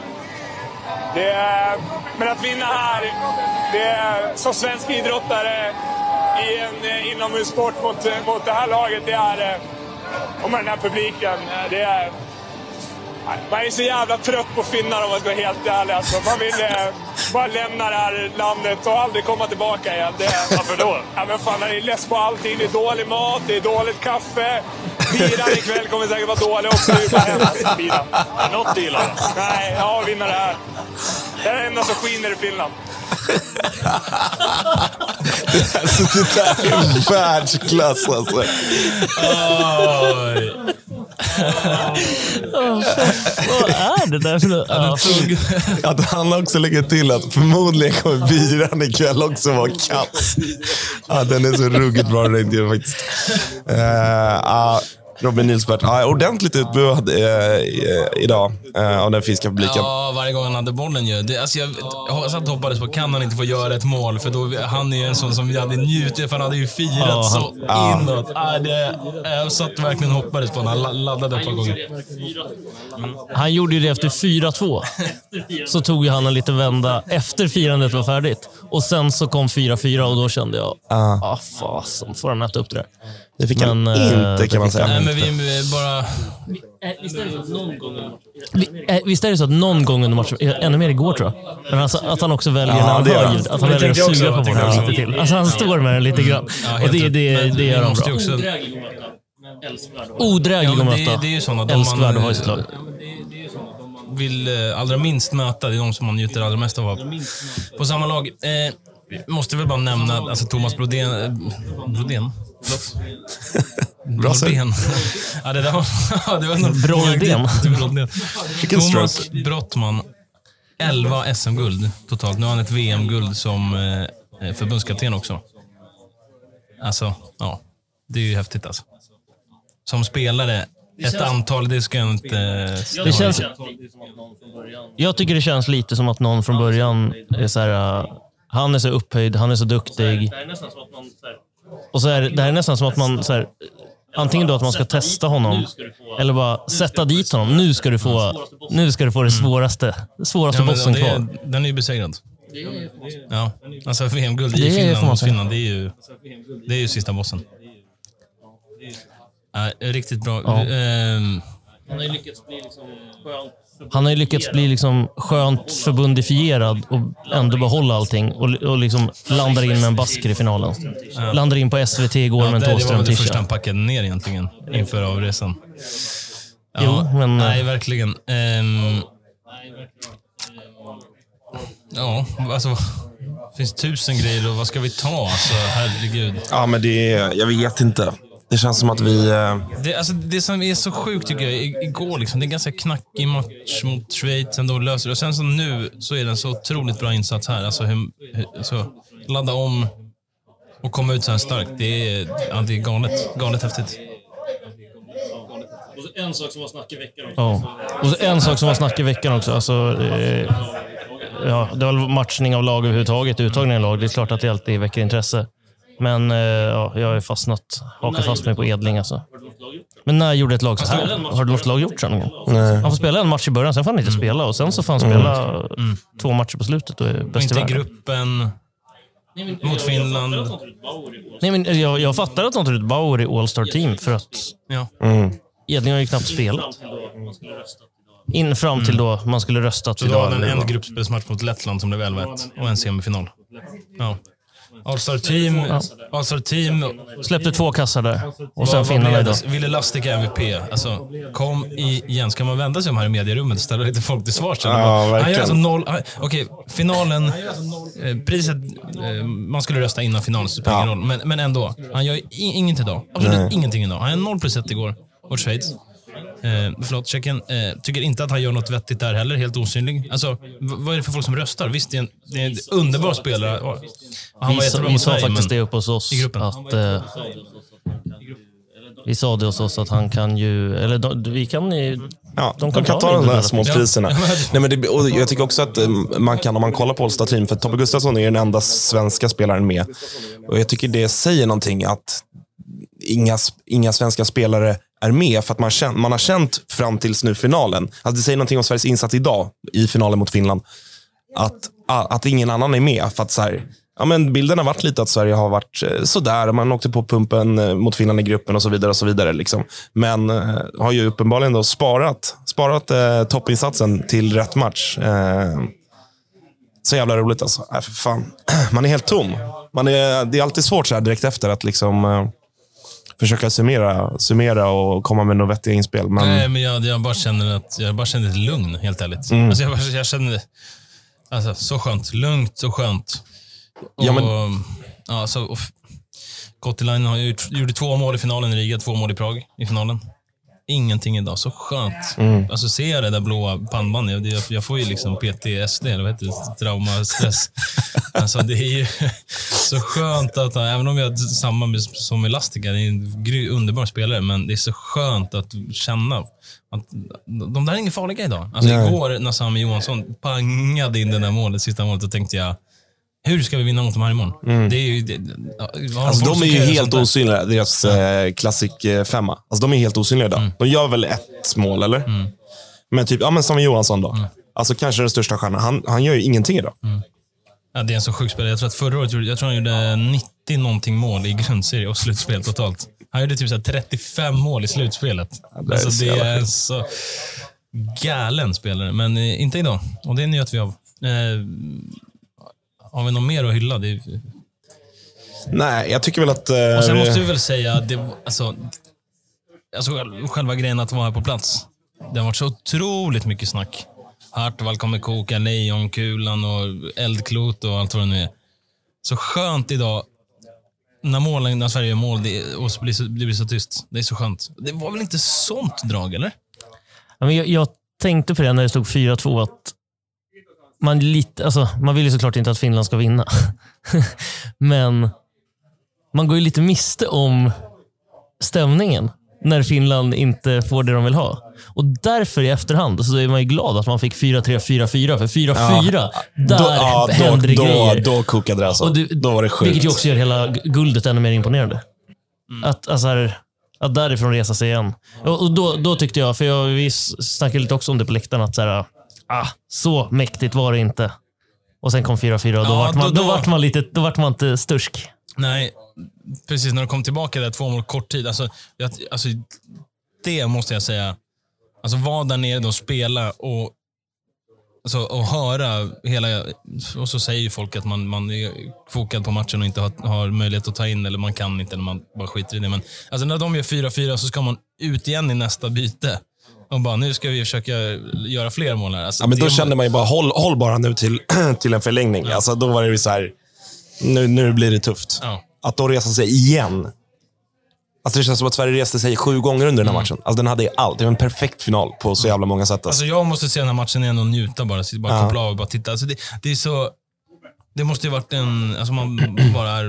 Det är, men att vinna här, det är, som svensk idrottare i en eh, inomhussport mot, eh, mot det här laget, det är... Eh, och med den här publiken, det är nej, Man är så jävla trött på finnar om man ska vara helt ärlig. Alltså, man vill eh, bara lämna det här landet och aldrig komma tillbaka igen. Det, Varför då? Ja, men fan, jag är less på allting. Det är dålig mat, det är dåligt kaffe. Biran ikväll kommer säkert vara dålig också. Det är bara hemskt. Biran. Är något du gillar? Nej, ja, vinna det här. Det är det enda som skiner i Finland. alltså, det där är världsklass alltså. Oj. Vad är det där för något? Att han också lägger till att förmodligen kommer biran ikväll också vara kass. Ja, den är så ruggigt bra intervjun faktiskt. Uh, ja, Robin Nilsbert, ja, ordentligt utbud uh, idag uh, av den finska publiken. Ja, varje gång han hade bollen ju. Det, alltså jag, jag satt och hoppades på, kan han inte få göra ett mål? För då, han är ju en sån som vi hade njutit, för han hade ju firat Ja, han- så Ja. inåt. Ja, det, jag satt verkligen och hoppades på honom. Han la- laddade ett par gånger. Han gjorde ju det efter 4-2. Så tog ju han en liten vända efter firandet var färdigt. Och sen så kom 4-4 och då kände jag, Ja. ah fasen, får han äta upp det där? Det fick han Men, eh, inte det kan man han säga. Nej, men vi bara... Vi- eh, Visst är det så att någon gång under matchen, eh, ännu mer igår tror jag, men alltså, att han också väljer Ja, när han det hör han. ljud, att han Det väljer att suga på bollen lite till. Alltså han står med den lite grann. Ja, och det, det, det gör han bra. ju också... Odräglig att möta. det, det är ju sådana de Älskvärd att ha i sitt lag. vill eh, allra minst möta. Det är de som man njuter allra mest av på samma lag. Eh, vi måste väl bara nämna alltså Thomas Brodén. Eh, Brodén? Bra. Brodén. ja, det där var... ja, det var Brodén. Brodén. Vilken Thomas. Brottman. 11 SM-guld totalt. Nu har han ett VM-guld som eh, förbundskapten också. Alltså, ja. Det är ju häftigt alltså. Som spelare, ett antal, det ska jag inte... eh, Det känns, jag tycker det känns lite som att någon från början är så här, uh, han är så upphöjd, han är så duktig. Och så är det, det här är nästan som att man, så här, antingen då att man ska testa honom, eller bara sätta dit honom. Nu ska du få, nu ska du få det svåraste, svåraste men bossen kvar. Den är ju besegrad. Ja, alltså VM-guld i Finland mot. Finland, det är ju, det är ju sista bossen. Ja, riktigt bra. Ja. Ehm, Han har ju lyckats bli liksom skönt han har ju lyckats bli liksom skönt förbundifierad och ändå behålla allting och, och liksom landar in med en basker i finalen. Landar in på SVT igår ja, med en det, det var väl det första han packade ner egentligen inför avresan. Ja, Jo, men- Nej, verkligen. Ehm, ja, alltså... Det finns tusen grejer och vad ska vi ta? Alltså, herregud. Ja, men det är, jag vet inte. Det känns som att vi... eh, Det, alltså, det som är så sjukt tycker jag, igår liksom, det är en ganska knackig match mot Schweiz, ändå löser det. Och sen så nu så är det en så otroligt bra insats här. Alltså, hur, hur, alltså, ladda om och komma ut så här starkt. Det är, ja, det är galet, galet häftigt. Och en sak som var snack i veckan också. Ja. Och så en sak som var snack i veckan också. Alltså, eh, ja, det var matchning av lag överhuvudtaget, uttagning av lag. Det är klart att det alltid väcker intresse. Men eh, ja, jag har ju fastnat, hakat fast mig på Edling alltså. Men när gjorde ett lag så här? Har något lag gjort så? någon gång? Nej. Han får spela en match i början, sen får han inte spela. Och sen så får han spela två matcher på slutet och är bäst i inte i världen. gruppen mot Finland. Nej, men jag, jag fattar att de tar ut Bauer i All-Star Team för att Ja. Mm. Edling har ju knappt spelat. In fram till då man skulle röstat Så hade idag. han eller en vad. gruppspelsmatch mot Lettland som blev 11-1 och en semifinal. Ja. All-Star Team, All-Star Team Släppte två kassar där. Och sen finnarna idag. Ville Lastica MVP? Alltså, kom igen. Ska man vända sig om här i medierummet och ställa lite folk till svars? Ja, vad? han gör verkligen. alltså noll... Okej, finalen. Eh, priset... Eh, man skulle rösta innan finalen, så det spelar ingen roll. Men, men ändå. Han gör ingenting idag. Absolut Nej. ingenting idag. Han är 0 plus 1 igår mot Schweiz. Eh, förlåt, Tjeckien. Eh, tycker inte att han gör något vettigt där heller. Helt osynlig. Alltså, vad är det för folk som röstar? Visst, det är en, det är en underbar spelare. Och Han var Vi, sa- vi sa Sverige, faktiskt det uppe hos oss. i gruppen. Att, eh, vi sa det hos oss att han kan ju... Eller de, vi kan ju... Ja, De de kan kan, ta ta de där små Ja. priserna. Ja, Nej, men det, och jag tycker också att eh, man kan, om man kollar på All-Star Team, för Tobbe Gustafsson är den enda svenska spelaren med. Och Jag tycker det säger någonting att inga, inga svenska spelare är med för att man, känt, man har känt fram tills nu finalen. Alltså det säger någonting om Sveriges insats idag i finalen mot Finland. Att, att ingen annan är med. För att så här, ja, men bilden har varit lite att Sverige har varit eh, sådär. Man åkte på pumpen eh, mot Finland i gruppen och så vidare. och så vidare liksom. Men eh, har ju uppenbarligen då sparat, sparat eh, toppinsatsen till rätt match. Eh, så jävla roligt alltså. Äh, för fan. Man är helt tom. Man är, det är alltid svårt så här direkt efter att liksom, eh, försöka summera, summera och komma med några vettiga inspel. Men, Nej, men jag, jag bara känner att jag bara känner ett lugn, helt ärligt. Mm. Alltså, jag, jag känner alltså, så skönt. Lugnt och skönt. Och, Ja, men- ja, så, och, Kottilainen gjorde två mål i finalen i Riga, två mål i Prag i finalen. Ingenting idag. Så skönt. Mm. Alltså ser jag det där blåa pannbandet, jag, jag, jag får ju liksom PTSD, eller vad heter det? Trauma, stress. alltså det är ju så skönt att, även om har samma med, som Elastica, det är en gry, underbar spelare, men det är så skönt att känna att de där är inga farliga idag. Alltså Nej. igår när Sami Johansson pangade in det där målet, sista målet, då tänkte jag, hur ska vi vinna mot de här imorgon? Det är ju, det, ja, Alltså, de är ju helt osynliga, deras eh, Classic eh, femma. Alltså, de är helt osynliga idag. Mm. De gör väl ett mål, eller? Men typ, ja men Samuel Johansson då. Mm. Alltså kanske den största stjärnan. Han, han gör ju ingenting idag. Ja, det är en så sjuk spelare. Jag tror att förra året jag tror han gjorde 90 någonting mål i grundserie och slutspel totalt. Han gjorde typ så här 35 mål i slutspelet. det är alltså, så det är en så galen spelare, men eh, inte idag. Och det njöt vi av. Eh, har vi något mer att hylla? Det är, Nej, jag tycker väl att... Eh, och sen måste vi väl säga att det, alltså, alltså, själva grejen att vara här på plats. Det har varit så otroligt mycket snack. Hartwall kommer koka lejonkulan och eldklot och allt vad det nu är. Så skönt idag när, målen, när Sverige gör mål det, och så blir så, det blir så tyst. Det är så skönt. Det var väl inte sånt drag, eller? Ja, men jag, jag tänkte på det när det stod 4-2 att man, lite, alltså, man vill ju såklart inte att Finland ska vinna. Men man går ju lite miste om stämningen när Finland inte får det de vill ha. Och därför i efterhand så är man ju glad att man fick 4-3, 4-4. För 4-4, där då, ja, då, händer det då, grejer. då kokade det alltså. Och du- då var det sjukt. Vilket ju också gör hela gu- guldet ännu mer imponerande. Att, alltså här, att därifrån resa sig igen. Och, och då, då tyckte jag, för jag, vi snackade lite också om det på läktaren, att så, här, ah, så mäktigt var det inte. Och sen kom 4-4 och då, Ja, vart man, då- då, då- vart man lite, då vart man inte stursk. Nej, precis. När de kom tillbaka där två mål kort tid. Alltså, jag, alltså, det måste jag säga. Alltså vara där nere och spela och, alltså, och höra hela... Och så säger ju folk att man, man är fokad på matchen och inte har, har möjlighet att ta in, eller man kan inte, eller man bara skiter i det. Men alltså, när de gör 4-4 så ska man ut igen i nästa byte. Och bara, nu ska vi försöka göra fler mål här. Alltså, Ja, men då kände man ju bara, håll, håll bara nu till, till en förlängning. Alltså, då var det ju så här, nu, nu blir det tufft. Ja. Att då resa sig igen. Alltså det känns som att Sverige reste sig sju gånger under den här matchen. Alltså den hade allt. Det var en perfekt final på så jävla många sätt. Alltså. Alltså jag måste se den här matchen igen och njuta bara. Sitta bara Ja. koppla av och bara titta. Alltså det, det är så... Det måste ju varit en... Alltså man bara är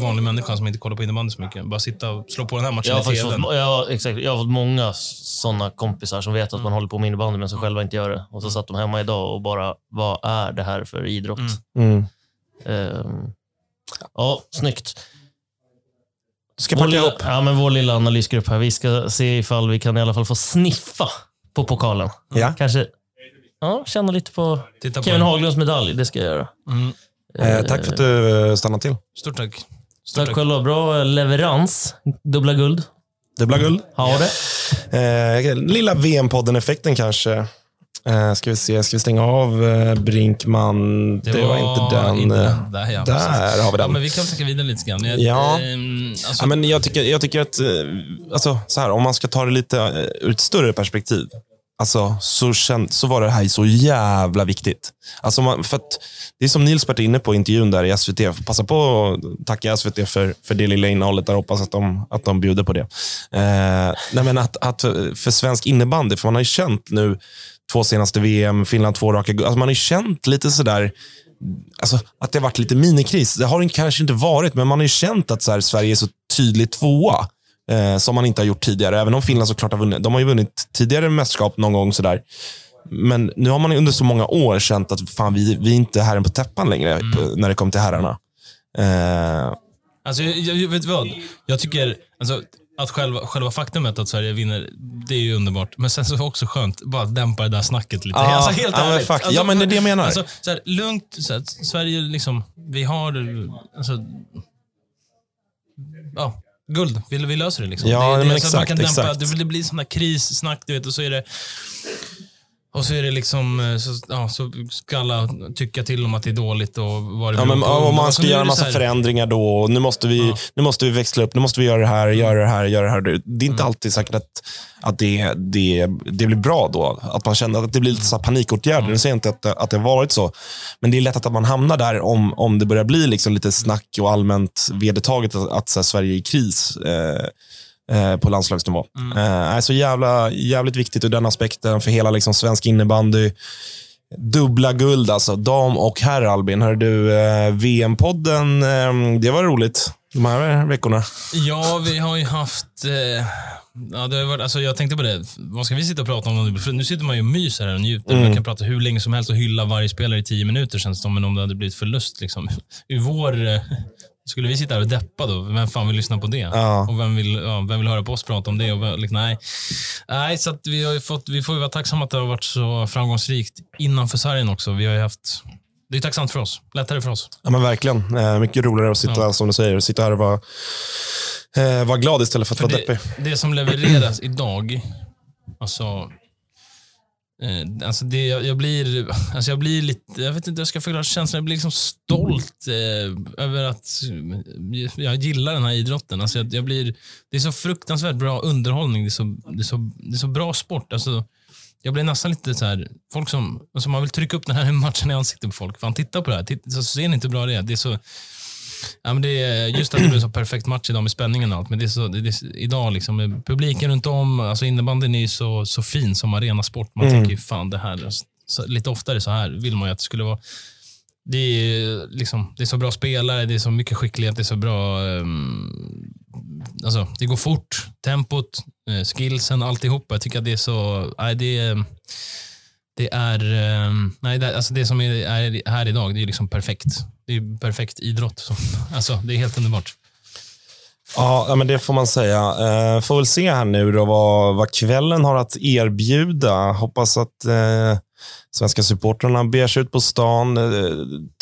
vanlig människa som inte kollar på innebandy så mycket. Bara sitta och slå på den här matchen Jag har, i tvn. fått, jag, exakt, jag har fått många sådana kompisar som vet att man håller på med innebandy men som själva inte gör det. Och så satt de hemma idag och bara, vad är det här för idrott? Mm. Ehm, ja, snyggt. Ska Vår lilla, ihop. ja, men vår lilla analysgrupp här, vi ska se ifall vi kan i alla fall få sniffa på pokalen. Ja. Kanske ja, känna lite på Titta på Kevin. Haglunds medalj. Det ska jag göra. Mm. Eh, tack för att du eh, stannade till. Stort tack. Stort Tack tack. själva. Bra eh, leverans. Dubbla guld. Dubbla guld. Ha det. Eh, lilla VM-podden-effekten kanske. Eh, ska vi se, ska vi stänga av eh, Brinkman? Det, var, inte den. inte eh, den. Där, ja, där har vi den. Ja, men vi kan snacka vidare lite grann. Jag, Ja. ehm, alltså, Ja, men jag, tycker, jag tycker att, eh, alltså, så här, om man ska ta det lite eh, ur ett större perspektiv, alltså, så, känd, så var det här så jävla viktigt. Alltså, man, för att, det är som Nils var inne på i intervjun där i SVT. Jag får Passa på att tacka SVT för, för det lilla innehållet där. Hoppas att de, att de bjuder på det. Eh, nej, men att, att för svensk innebandy, för man har ju känt nu två senaste VM, Finland två raka guld. alltså Man har ju känt lite sådär alltså, att det har varit lite minikris. Det har det kanske inte varit, men man har ju känt att så här, Sverige är så tydligt tvåa. Eh, som man inte har gjort tidigare. Även om Finland såklart har vunnit. De har ju vunnit tidigare mästerskap någon gång. Sådär. Men nu har man under så många år känt att fan, vi, vi är inte herren på täppan längre på, när det kommer till herrarna. Eh, Alltså, jag, jag, vet vad? Jag tycker alltså, att själva, själva faktumet att Sverige vinner, det är ju underbart. Men sen så är det också skönt bara dämpa det där snacket lite. Ja, alltså, helt men ärligt. Alltså, Ja, men det är det jag menar. Alltså, så här, lugnt, så här, Sverige liksom, vi har, alltså, ja, guld. Vi, vi löser det liksom. Ja, det, det, men att man exakt, kan dämpa, exakt. Det, det blir där krissnack, du vet, och så är det och så är det liksom, eh, så, ja, så ska alla tycka till om att det är dåligt och vad det Ja, men, om man Alltså, ska göra en massa här- förändringar då. och Nu måste, vi, nu måste vi växla upp. Nu måste vi göra det här, göra det här, göra det här. Det är inte alltid säkert att, att det, det, det blir bra då. Att man känner att det blir lite så panikåtgärder. Nu säger jag inte att, att det har varit så. Men det är lätt att man hamnar där om, om det börjar bli liksom lite snack och allmänt vedertaget att, att här, Sverige är i kris. Eh, eh, på landslagsnivå. Mm. Eh, är så jävla, jävligt viktigt ur den aspekten för hela liksom, svensk innebandy. Dubbla guld alltså. Dam och herr Albin. Hör du, eh, VM-podden, eh, det var roligt de här veckorna. Ja, vi har ju haft... Eh, ja, det har varit, alltså jag tänkte på det. Vad ska vi sitta och prata om? nu? För nu sitter man ju och myser här och njuter. Mm. Man kan prata hur länge som helst och hylla varje spelare i tio minuter känns det som. Men om det hade blivit förlust liksom. Ur vår... Skulle vi sitta här och deppa då? Vem fan vill lyssna på det? Ja. Och vem vill, ja, vem vill höra på oss prata om det? Och vem, liksom, nej. nej, så vi, har ju fått, vi får vara tacksamma att det har varit så framgångsrikt innanför sargen också. Vi har haft... Det är tacksamt för oss. Lättare för oss. Ja, men verkligen. Eh, mycket roligare att sitta, Ja. som du säger, sitta här och vara, eh, vara glad istället för att För vara det, deppig. det som levereras idag, alltså, eh, alltså det, jag, jag, blir, alltså jag blir lite, jag vet inte hur jag ska förklara känslan, jag blir liksom stolt eh, över att eh, jag gillar den här idrotten. Alltså jag, jag blir, det är så fruktansvärt bra underhållning, det är så, det är så, det är så bra sport. Alltså, jag blir nästan lite så här, folk som, alltså man vill trycka upp den här matchen i ansiktet på folk. Fan, titta på det här, titta, så ser ni inte hur bra det är. Det är så, Ja, men det är just att det blev så perfekt match idag med spänningen och allt. Men det är så, det är, idag, liksom, med publiken runt om, alltså innebandyn är så, så fin som arenasport. Man Mm. tänker ju fan det här, så, lite oftare så här vill man ju att det skulle vara. Det är, liksom, det är så bra spelare, det är så mycket skicklighet, det är så bra... Um, alltså, det går fort, tempot, eh, skillsen, alltihopa. Jag tycker att det är så... Nej, det är... Det är, ehm, nej, det, alltså det som är, är här idag, det är liksom perfekt. Det är perfekt idrott. Så, alltså, det är helt underbart. Ja, men det får man säga. Eh, får väl se här nu då vad, vad kvällen har att erbjuda. Hoppas att eh, svenska supportrarna beger sig ut på stan, eh,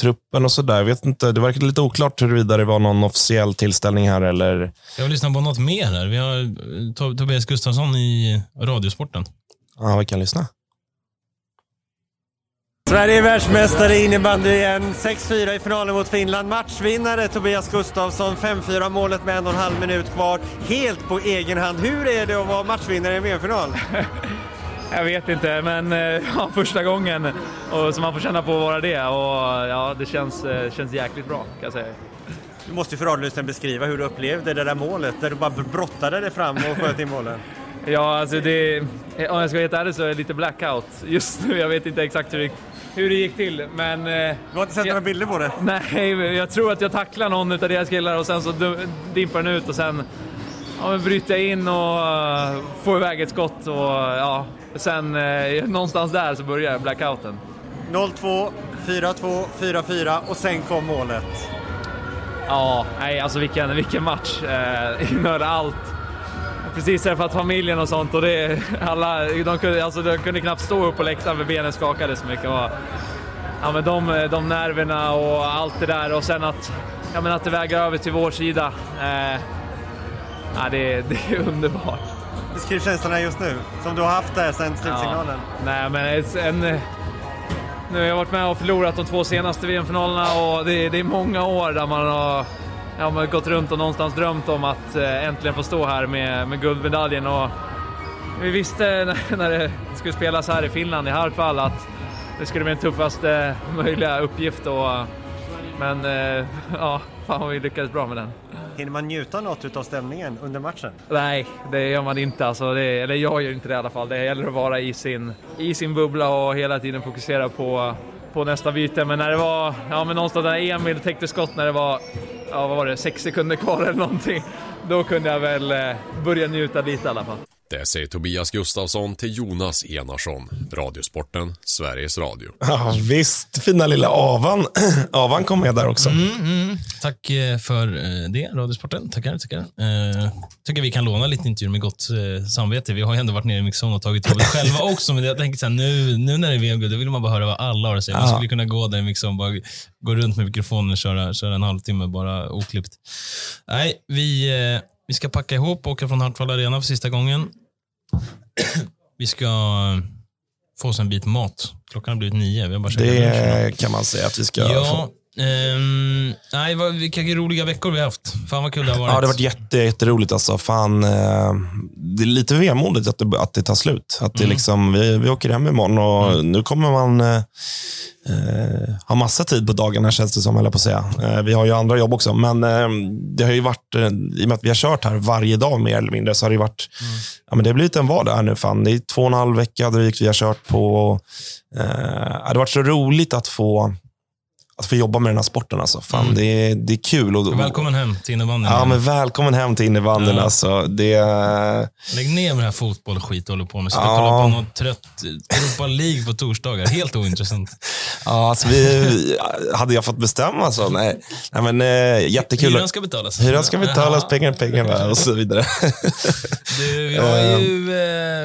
truppen och sådär. Vet inte, det verkar lite oklart huruvida det var någon officiell tillställning här eller... Jag vill lyssna på något mer här. Vi har eh, Tob- Tobias Gustafsson i Radiosporten. Ja, vi kan lyssna. Sverige är världsmästare i innebandy igen. 6-4 i finalen mot Finland. Matchvinnare Tobias Gustafsson. 5-4 målet med en och en halv minut kvar. Helt på egen hand. Hur är det att vara matchvinnare i en VM-final? Jag vet inte, men eh, ja, första gången och så man får känna på att vara det och ja, det känns, eh, känns jäkligt bra kan jag säga. Du måste ju för radiolyssnaren beskriva hur du upplevde det där målet, där du bara brottade dig fram och sköt in bollen. Ja, alltså det, om jag ska vara helt ärlig så är det lite blackout just nu. Jag vet inte exakt hur det, hur det gick till, men... Du har inte sett några bilder på det? Nej, jag tror att jag tacklar någon av deras killar och sen så dimpar den ut och sen ja, men bryter jag in och uh, får iväg ett skott och ja, sen eh, någonstans där så börjar blackouten. 0-2, 4-2, 4-4 och sen kom målet. Ja, nej alltså vilken, vilken match. Eh, innehöll allt. Precis träffat familjen och sånt och det, alla, de, kunde, alltså, de kunde knappt stå upp på läktaren för benen skakade så mycket. Och, ja, men de, de nerverna och allt det där och sen att, ja, men att det väger över till vår sida. Eh, ja, det, det är underbart. Beskriv känslorna just nu, som du har haft där sen slutsignalen. Nej, men en, nu har jag varit med och förlorat de två senaste VM-finalerna och det, det är många år där man har ja, man har gått runt och någonstans drömt om att eh, äntligen få stå här med, med guldmedaljen. Och vi visste när, när det skulle spelas här i Finland, i Hartwall, att det skulle bli den tuffaste möjliga uppgift. Och, men eh, ja, fan vad vi lyckades bra med den. Hinner man njuta något av stämningen under matchen? Nej, det gör man inte. Alltså det, eller jag gör inte det i alla fall. Det gäller att vara i sin, i sin bubbla och hela tiden fokusera på, på nästa byte. Men när det var, ja men någonstans där Emil täckte skott när det var, ja vad var det, sex sekunder kvar eller någonting. Då kunde jag väl eh, börja njuta lite i alla fall. Det säger Tobias Gustafsson till Jonas Enarsson. Radiosporten, Sveriges Radio. Ja, visst, fina lilla Avan. Avan kom med där också. Mm, mm. Tack eh, för eh, det, Radiosporten. Tackar, tackar. Eh, tycker vi kan låna lite intervjuer med gott eh, samvete. Vi har ju ändå varit nere i Mixon och tagit jobbet själva också, men jag tänker så här, nu, nu när det är VM-guld, då vill man bara höra vad alla har att säga. Man skulle kunna gå där i Mixon, bara gå runt med mikrofonen och köra, köra en halvtimme bara oklippt. Nej, vi, eh, vi ska packa ihop och åka från Hartwall Arena för sista gången. Vi ska eh, få oss en bit mat. Klockan har blivit nio. Vi har bara. Det kan man säga att vi ska Ja, få. Ehm, nej, vad, vilka roliga veckor vi har haft. Fan vad kul det har varit. Ja, det har varit jätte, jätteroligt. Alltså. Fan, eh, det är lite vemodigt att det, att det tar slut. Att det Mm. liksom, vi, vi åker hem imorgon och nu kommer man eh, eh, ha massa tid på dagarna, känns det som. Eller på att säga. Eh, vi har ju andra jobb också, men eh, det har ju varit, eh, i och med att vi har kört här varje dag mer eller mindre, så har det varit, ja, men det har blivit en vardag här nu. Fan. Det är två och en halv vecka drygt vi har kört på. Eh, det har varit så roligt att få, att få jobba med den här sporten. Alltså. Fan, Mm. det, är, det är kul. Och, Välkommen hem till innebandyn. Ja, men välkommen hem till innebandyn. Ja. Alltså. Det, Lägg ner med det här fotboll och skit du håller på med. Och Ja. kolla på något trött Europa League på torsdagar. Helt ointressant. ja, alltså, vi, hade jag fått bestämma så, nej. nej men, eh, jättekul. Hyran ska betalas. Hyran ska betalas, pengar pengar och så vidare. Du, vi, ju,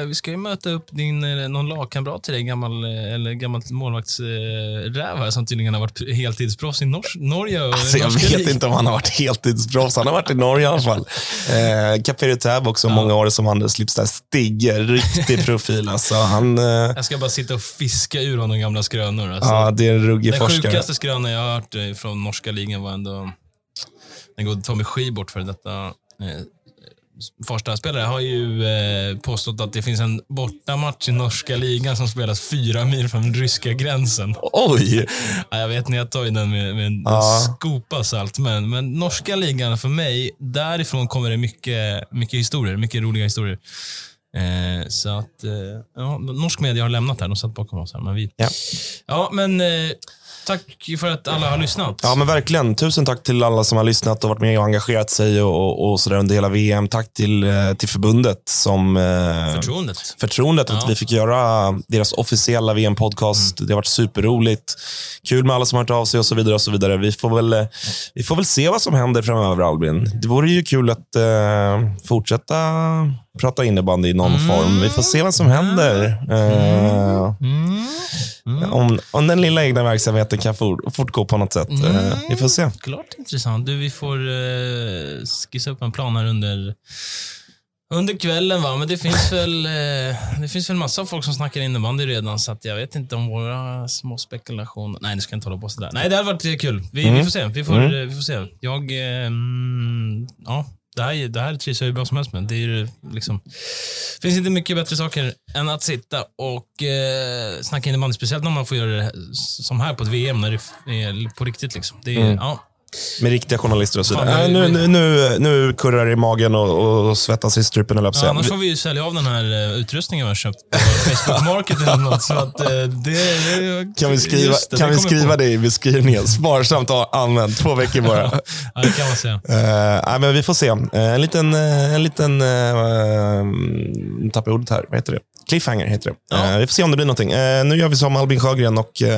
eh, vi ska ju möta upp din, eh, någon lagkamrat till dig, gammal, eh, eller gammalt målvaktsräv här, som tydligen har varit heltidsproffs i Nors Norge. Alltså, jag vet ligan. inte om han har varit heltidsproffs. Han har varit i Norge i alla fall. Eh, Caperi Täb också, många år som Anders Lipstad. Stig, riktig profil. Alltså, han, eh, Jag ska bara sitta och fiska ur honom gamla skrönor. Alltså. ja, det är en ruggig Den forskare. sjukaste skrönan jag har hört eh, från norska ligan var ändå den gode Tommy Skibort för detta eh, Farsta-spelare har ju eh, påstått att det finns en bortamatch i norska ligan som spelas fyra mil från den ryska gränsen. Oj! Ja, jag vet inte, jag tar ju den med, med en Ja. skopa salt. Men, men norska ligan för mig, därifrån kommer det mycket, mycket historier. Mycket roliga historier. Eh, så att, eh, ja, norsk media har lämnat här. De satt bakom oss här. Men vi, Ja. ja, men eh, tack för att alla har lyssnat. Ja, men verkligen. Tusen tack till alla som har lyssnat och varit med och engagerat sig och, och, sådär under hela VM. Tack till, eh, till förbundet som... Eh, Förtroendet. Förtroendet Ja. att vi fick göra deras officiella VM-podcast. Det har varit superroligt. Kul med alla som har hört av sig och så vidare. och så vidare. Vi får väl, eh, vi får väl se vad som händer framöver, Albin. Det vore ju kul att eh, fortsätta prata innebandy i någon form. Vi får se vad som händer. Eh, Om, om den lilla egna verksamheten kan for, fortgå på något sätt. Eh, vi får se. Klart intressant. Du, vi får eh, skissa upp en plan här under, under kvällen. Va? Men det finns väl eh, det finns väl massa folk som snackar innebandy redan, så att jag vet inte om våra små spekulationer... Nej, nu ska jag inte hålla på sådär. Nej, det hade varit eh, kul. Vi, vi Mm. får se. Vi får, Mm. eh, vi får se. Jag... Mm, ja, det här, det här trivs jag hur bra som helst med. Det är ju liksom... finns inte mycket bättre saker än att sitta och eh, snacka innebandy. Speciellt när man får göra det som här på ett VM, när det är på riktigt. Liksom. Det är, Mm. ja, Med riktiga journalister och så vidare. vi- Nej, nu, nu, nu, nu kurrar det i magen och, och svettas i strupen, att Ja, annars får vi ju sälja av den här eh, utrustningen vi har köpt på Facebook Market eller något. Så att, eh, det, det, Kan vi skriva, det, kan det vi skriva på. det i beskrivningen? Sparsamt använt. Två veckor bara. Ja, det kan man säga. Uh, nej, men vi får se. En liten, uh, en liten uh, tappar ordet här. Vad heter det? Cliffhanger heter det. Eh, vi får se om det blir någonting. Eh, nu gör vi som Albin Sjögren och uh,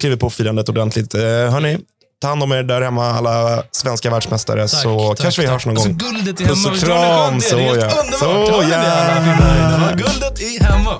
kliver på firandet ordentligt. Uh, hörni, ta hand om er där hemma, alla svenska världsmästare, så tack, kanske vi tack. hörs någon Alltså, gång. guldet är Puss och kram. Så ja. Så ja. Guldet är hemma.